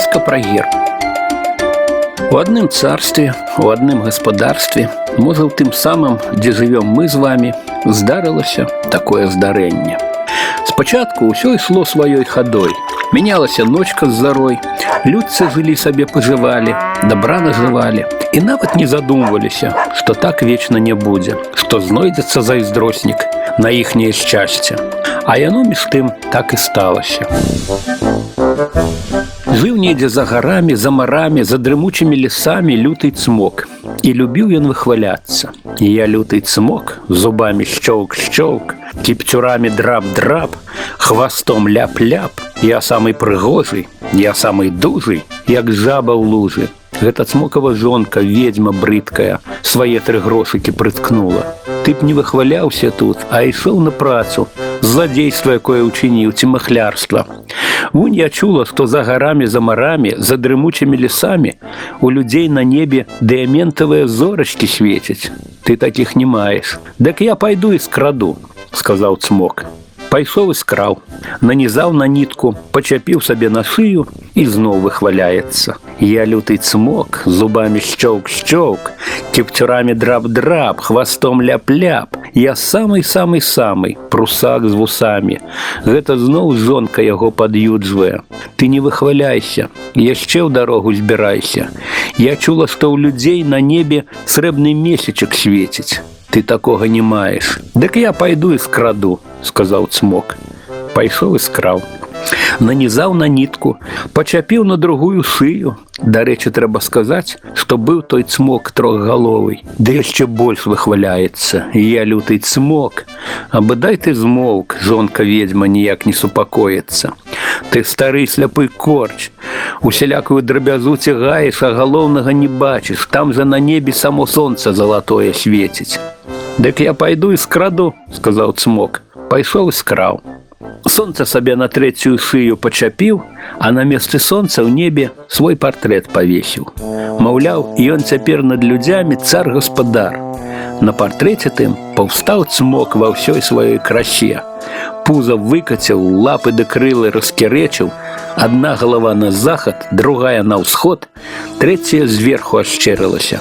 Казка пра герб. У адным царстве, у адным гаспадарстве, можа ў тым самым, дзе жывём мы з вами, здарылася такое здарэнне. Спачатку ўсё ішло сваёй хадой. Мянялася ночка з зарой, людцы жылі сабе пажывалі, добра нажывалі і нават не задумваліся, што так вечна не будзе, што знойдзецца зайздроснік на іхняе шчасце. А яно між тым так і сталася. Жыў недзе за гарамі, за марамі, за дрымучымі лесамі люты цмок. І любіў ён выхваляцца. І я люты цмок, зубамі шчоўк шчоўк, кіпцюрамі драп-драп, хвастом ляп-ляп. Я самый прыгожы, я самый дужы, як жаба ў лужы. Гэта цмокава жонка, ведьма брыдкая, свае тры грошыкі прыткнула. Ты б не выхваляўся тут, а ішоў на працу, злодзейства, якое ўчыніў ці махлярства. Вунь я чула, што за гарамі за марамі, за дрымучымі лесамі у людзей на небе дыяментавыя зорачкі свеціць. Ты такіх не маеш. Дык я пайду і скраду, сказаў цмок. Пайшоў і скраў, нанізаў на нітку, пачапіў сабе на шыю і зноў выхваляецца. Я люты цмок, зубамі шчоўк шчоўк, кіпцюрамі драп-драп, хвастом ляп-ляп. Я самый самый самый прусак з вусамі. Гэта зноў жонка яго пад'юджвае. Ты не выхваляйся, яшчэ ў дарогу збірайся. Я чула, што ў людзей на небе срэбны месячак свеціць. Ты такога не маеш. Дык я пайду і скраду, сказаў цмок. Пайшоў і скраў. Нанізаў на нітку, пачапіў на другую шыю. Дарэчы, трэба сказаць, што быў той цмок трохгаловый, ды яшчэ больш выхваляецца. Я люты цмок. Абыдай ты змоўк, жонка ведьма ніяк не супакоіцца. Ты стары сляпы корч. Усялякую драбязу цягаеш, а галоўнага не бачыш, там за на небе само сонца залатое свеціць. Дык я пайду і скраду, сказаў цмок. Пайшоў і скраў. Сонца сабе на трэцюю шыю пачапіў, а на месцы сонца ў небе свой партрэт павесіў. Маўляў, ён цяпер над людзямі цар гаспадар. На партрэце тым паўстаў цмок ва ўсёй сваёй красе. Пуза выкацяў, лапы да крылы раскірэчыў, Адна галава на захад, другая на ўсход, трэцяя зверху ашчэрылася,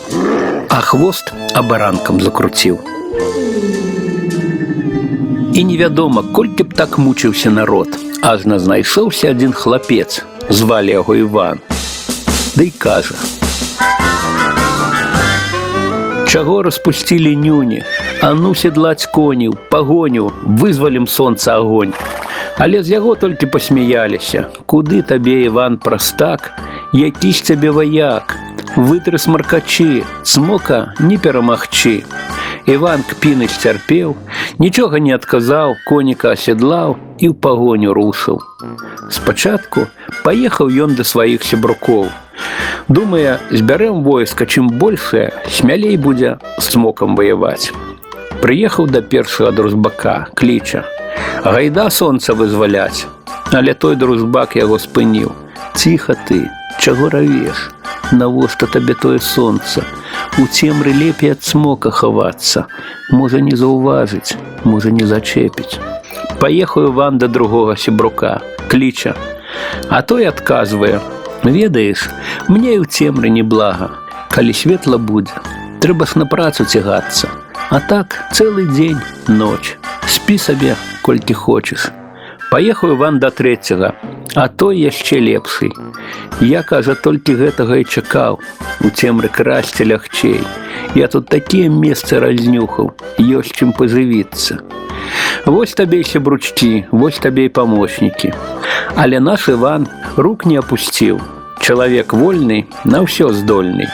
а хвост абаранкам закруціў. І невядома, колькі б так мучыўся народ, ажна знайшоўся адзін хлапец, звалі яго Іван. Ды да кажа: Чаго распусцілі нюні, А ну седлаць коніў, пагоню, вызвалім сонца агонь. Але з яго толькі пасмяяліся, куды табе Іван прастак, які ж цябе ваяк, вытры смаркачы, смока не перамагчы. Іван кпіны сцярпеў, нічога не адказаў, коніка аседлаў і ў пагоню рушыў. Спачатку паехаў ён да сваіх сябрукоў. Думае, збярэм войска, чым большае, смялей будзе смокам ваяваць. Прыехаў да першага дружбака, кліча. Гайда сонца вызваляць, але той дружбак яго спыніў. Ціха ты, чаго равеш, Навошта табе тое сонца, У цемры лепей ад смока хавацца, можа не заўважыць, можа не зачэпіць. Паехаю вам да другога сябрука, кліча. А той адказвае: ведаеш, мне і ў цемры неблага, калі светла будзе, трэба ж на працу цягацца. А так цэлы дзень ноч, спі сабе, колькі хочаш. Паехаю вам да трэцяга, а той яшчэ лепшый. Я кажа толькі гэтага і чакаў у цемры красці лягчэй. Я тут такія месцы разнюхаў, ёсць чым пажывіцца. Вось табе сябручці, вось табе і памочнікі. Але наш Іван рук не апусціў. Чалавек вольны на ўсё здольны.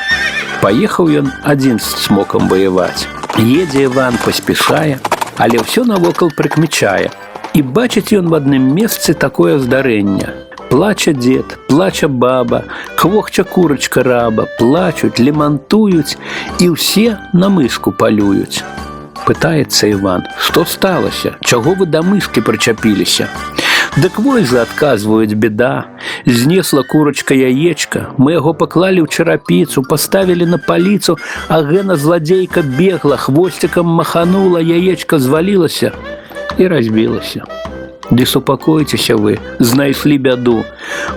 Паехаў ён адзін з смокам ваяваць. Едзе Іван паспешае, але ўсё навокал прыкмячае. І бачыць ён в адным месцы такое здарэнне. Плача дзед, плача баба, квохча курачка раба, плачуць, лемантуюць і ўсе на мышку палююць. Пытаецца Іван, што сталася, чаго вы да мышкі прычапіліся. Дык вой жа адказваюць беда, знесла курачка яечка, мы яго паклалі ў чарапіцу, паставілі на паліцу, а гэна зладзейка бегла, хвосцікам маханула, яечка звалілася і разбілася. Ды супакойцеся вы, знайшлі бяду.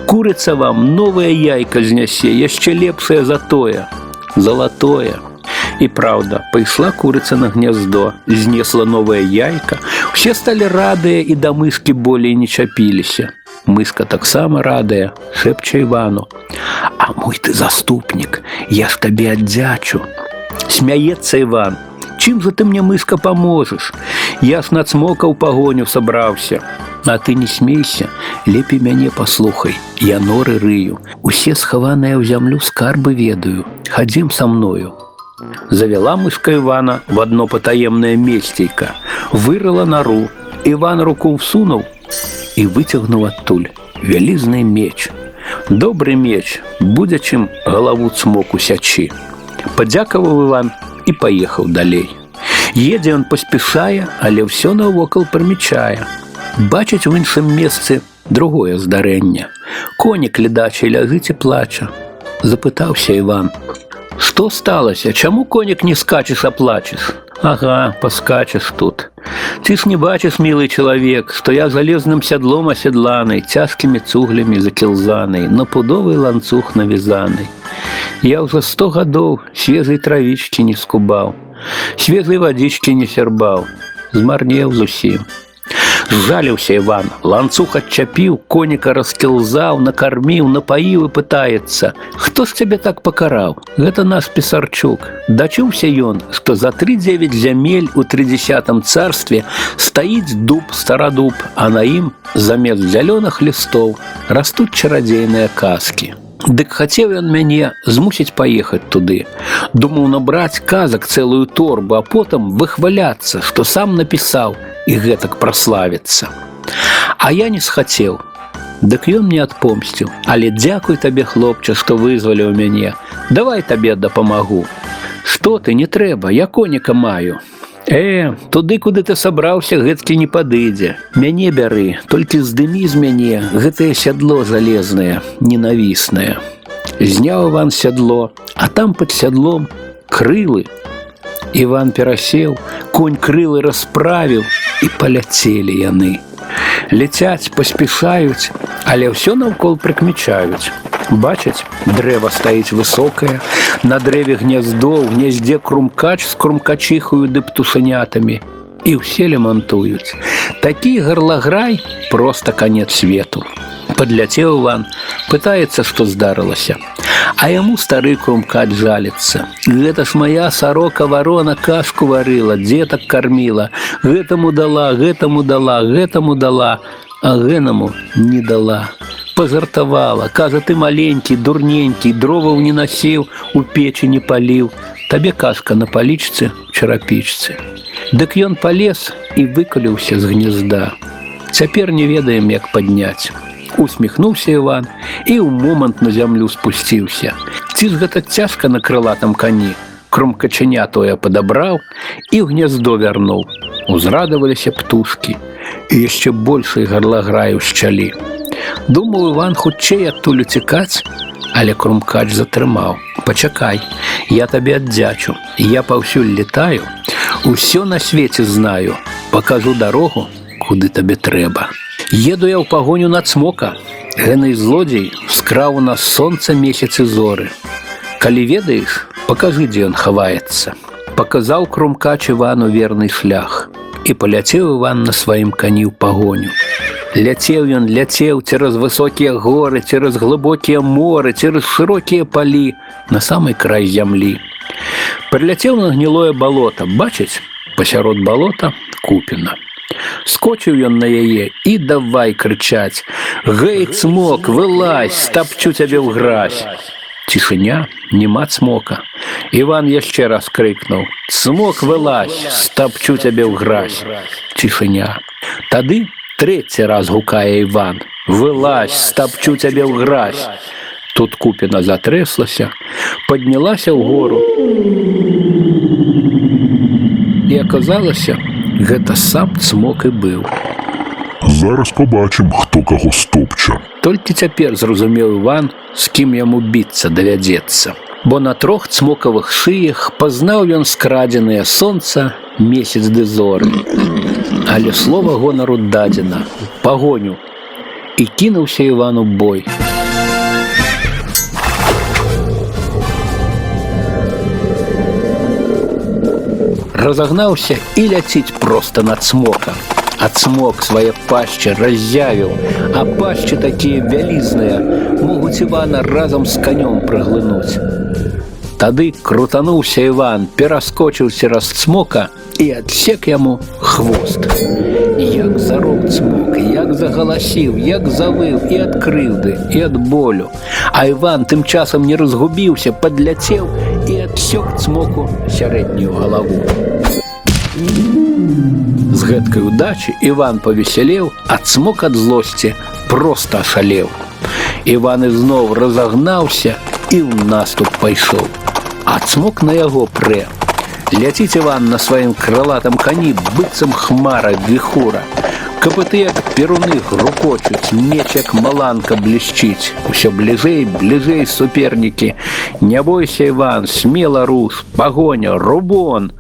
Курыца вам новае яйка знясе, яшчэ лепшае за тое, залатое. І праўда, пайшла курыца на гняздо, знесла новае яйка, Усе сталі радыя і да мыскі болей не чапіліся. Мыска таксама радая, шэпча Івану. А мой ты заступнік, я ж табе аддзячу. Смяецца Іван. Чым же ты мне мыска поможешь? Я ж нацмокаў пагоню сабраўся. А ты не смейся, лепей мяне паслухай, я норы рыю, усе схаваныя ў зямлю скарбы ведаю, хадзім са мною. Завяла мышка Ивана в одно потаемное местейко, вырыла нору. Иван руку всунул и вытягнул оттуль вялізны меч. Добрый меч, будзячым галаву цмок усячы. Падзякаваў Иван и поехал далей. Едзе он паспяшае, але ўсё навокал прымічае. Бачыць у іншым месцы другое здарэнне. Конік ледачай ляжыць і плача. Запытаўся Іван, Что сталося? Чаму конік не скачешь, а плачешь? Ага, поскачешь тут. Ты ж не бачишь, милый человек, что я залезным седлом оседланый, тяжкими цуглями закилзаный, на пудовый ланцуг навязаный. Я уже сто годов свежей травички не скубал, свежей водички не сербал, змарнел зусім. Жаліўся Іван, ланцуг адчапіў, коніка раскілзаў, накарміў, напаіў і пытаецца: Хто ж цябе так пакараў? Гэта наш пісарчук. Дачуўся ён, што за тридзевять зямель у тридесятым царстве стаіць дуб старадуб, а на ім замест зялёных лістоў растуць чарадзейныя казкі. Дык хацеў ён мяне змусіць паехаць туды. Думаў набраць казак цэлую торбу, а потым выхваляцца, што сам напісаў і гэтак праславіцца. А я не схацеў. Дык ён мне адпомсціў, але дзякуй табе, хлопча, што вызваліў мяне. Давай табе дапамагу. Што ты не трэба, я коніка маю. Э, туды, куды ты сабраўся, гэткі не падыдзе. Мяне бяры, толькі здымі з мяне гэтае сядло залезнае, ненавіснае. Зняў Іван сядло, а там пад сядлом крылы. Іван перасеў, конь крылы расправіў і паляцелі яны. Ляцяць, паспешаюць, але ўсё наўкол прыкмічаюць. Бачаць, дрэва стаіць высокае, на дрэве гняздо, у гняздзе крумкач з крумкачыхаю ды птушанятамі. І ўсе лямантуюць. Такі гарлаграй проста канец свету. Падляцеў Іван, пытаецца, што здарылася. А яму стары крумкач жаліцца. Гэта ж моя сарока варона кашку варыла, дзетак карміла, гэтаму дала, гэтаму дала, гэтаму дала, а гэнаму не дала пазартавала, кажа ты маленькі, дурненькі, дроваў не насеў, у печы не паліў, табе кашка на палічцы чарапічцы. Дык ён палез і выкаліўся з гнезда. Цяпер не ведаем, як падняць. Усміхнуўся Іван і ў момант на зямлю спусціўся. Ці ж гэта цяжка на крылатам кані. Кромкачыня тое падабраў і ў гняздо вярнуў. Узрадаваліся птушкі і яшчэ большай гарлаграю шчалі. Думаў Іван хутчэй адтуль уцікаць, але крумкач затрымаў. Пачакай, я табе аддзячу, я паўсюль летаю, усё на свеце знаю, пакажу дарогу, куды табе трэба. Еду я ў пагоню на цмока. Гэны злодзей скраў у нас сонца месяцы зоры. Калі ведаеш, пакажы, дзе ён хаваецца. Паказаў крумкач Івану верны шлях і паляцеў Іван на сваім кані ў пагоню. Ляцеў ён ляцеў цераз высокія горы, цераз глыбокія моры, цераз шырокія палі на самый край зямлі. Прыляцеў на гнілое балота, бачыць, пасярод балота купіна. Скочыў ён на яе і давай крычаць: « Гэй цмок, вылазь, стапчу цябе ў гразь. Цішыня, няма цмока. Іван яшчэ раз крыкнуў: « Цмок вылазь, стапчу цябе ў гразь. Цішыня. Тады Третий раз гукае Іван: Вылазь, стапчу цябе ў гразь. Тут купіна затрэслася, паднялася ў гору. І аказалася, гэта сам цмок і быў. Зараз побачым, хто каго стопча. Толькі цяпер зразумеў Іван, з кім яму біцца давядзецца. бо на трох цмокавых шыях пазнаў ён скрадзенае сонца месяц ды зоры. Але слова гонару дадзена пагоню і кінуўся Івану бой. Разагнаўся і ляціць проста над цмокам. А цмок свае пашчы раззявіў, а пашчы такія вялізныя могуць Івана разам з канём праглынуць. Тады крутануўся Іван, пераскочыў цераз цмока і адсек яму хвост. Як зарок цмок, як загаласіў, як завыў і ад крыўды і ад болю. А Іван тым часам не разгубіўся, падляцеў і адсек цмоку сярэднюю галаву. З гэткай удачы Іван павесялеў, а цмок ад злосці проста ашалеў. Іван ізноў разагнаўся і ў наступ пайшоў. А цмок на яго прэ. Ляціць Іван на сваім крылатым кані быццам хмара віхура. Капыты як перуны грукочуць, меч як маланка блішчыць. Усё бліжэй, бліжэй супернікі. Не бойся, Іван, смела рус, пагоня, рубон.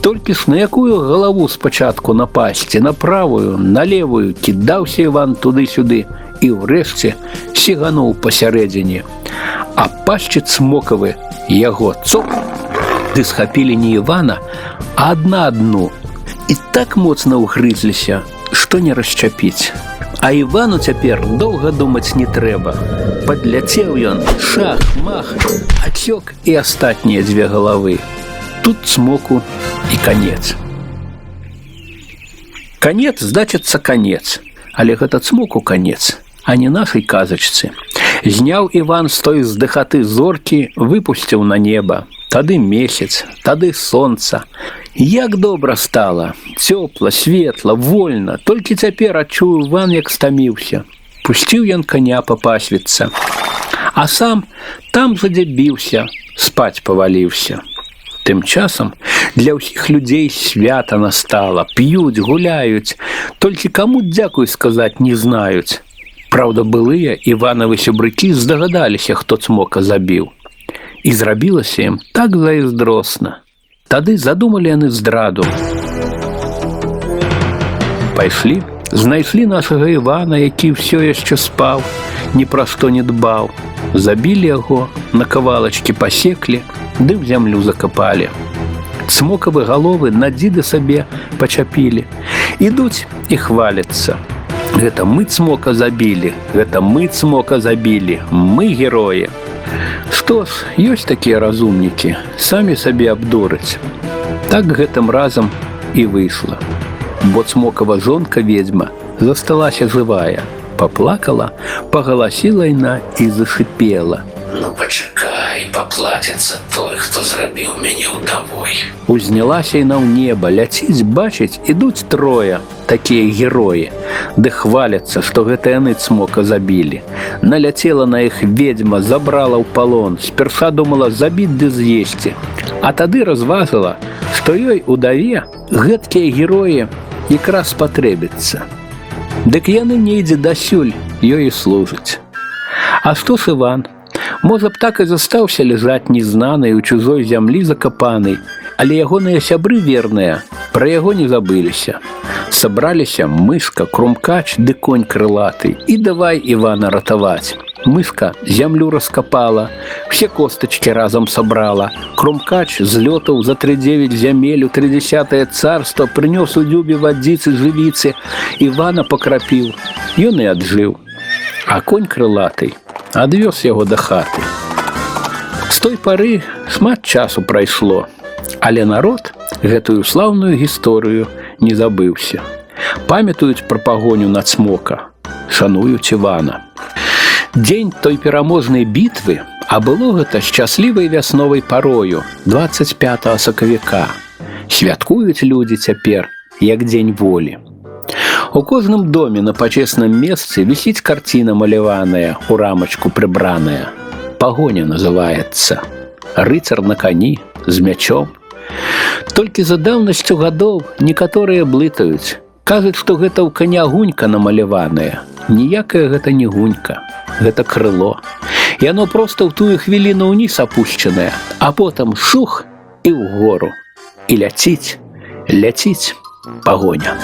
Толькі ж на якую галаву спачатку напасці, на правую, на левую кідаўся Іван туды-сюды і ўрэшце сігануў пасярэдзіне. А пашчы цмокавы яго цоп ды схапілі не Івана, а адна адну. І так моцна ўгрызліся, што не расчапіць. А Івану цяпер доўга думаць не трэба. Падляцеў ён, шах, мах, ацёк і астатнія дзве галавы. Тут цмоку і канец. Канец значыцца канец, але гэта цмоку канец, а не нашай казачцы. Зняў Іван з той здыхаты зоркі, выпусціў на неба. Тады месяц, тады сонца. Як добра стала, цёпла, светла, вольна, толькі цяпер адчуў Іван, як стаміўся. Пусціў ён каня папасвіцца. А сам там задзябіўся, спаць паваліўся. Тым часам для ўсіх людзей свята настала, п'юць, гуляюць, толькі каму дзякуй сказаць не знаюць. Праўда, былыя Іванавы сябрыкі здагадаліся, хто цмока забіў. І зрабілася ім так зайздросна. Тады задумалі яны здраду. Пайшлі, знайшлі нашага Івана, які ўсё яшчэ спаў, ні пра што не дбаў. Забілі яго, на кавалачкі пасеклі, ды ў зямлю закапалі. Цмокавы галовы на дзіды сабе пачапілі. Ідуць і хваляцца. Гэта мы цмока забілі, гэта мы цмока забілі, мы героі. Што ж, ёсць такія разумнікі, самі сабе абдураць. Так гэтым разам і выйшла. Бо цмокава жонка ведьма засталася жывая, поплакала, погаласіла яна і зашипела. Ну пачакай, паплаціцца той, хто зрабіў мяне ўдавой. Узнялася яна ў неба, ляціць, бачыць, ідуць трое, такія героі, ды хваляцца, што гэта яны цмока забілі. Наляцела на іх ведьма, забрала ў палон, сперша думала забіць ды з'есці. А тады разважыла, што ёй удаве гэткія героі якраз патрэбіцца. Дык яны недзе дасюль ёй і служаць. А што ж Іван? Можа б так і застаўся ляжаць незнанай у чужой зямлі закапанай, але ягоныя сябры верныя пра яго не забыліся. Сабраліся мышка, крумкач ды конь крылаты і давай Івана ратаваць. Мышка зямлю раскапала, все костачки разам сабрала. Крумкач злётаў за тридзевять зямель у тридесятое царство прынёс у дзюбе вадзіцы жывіцы, Івана пакрапіў. Ён і аджыў. А конь крылаты адвёз яго да хаты. З той пары шмат часу прайшло, але народ гэтую слаўную гісторыю не забыўся. Памятаюць пра пагоню на цмока, шануюць Івана. Дзень той пераможнай бітвы, а было гэта шчаслівай вясновай парою 25 сакавіка. Святкуюць людзі цяпер, як дзень волі. У кожным доме на пачесным месцы вісіць карціна маляваная, у рамачку прыбраная. Пагоня называецца. Рыцар на кані з мячом. Толькі за даўнасцю гадоў некаторыя блытаюць. Кажуць, што гэта ў каня гунька намаляваная. Ніякая гэта не гунька, гэта крыло. Яно проста ў тую хвіліну ўніз апушчанае, а потым шух і ўгору. І ляціць, ляціць пагоня.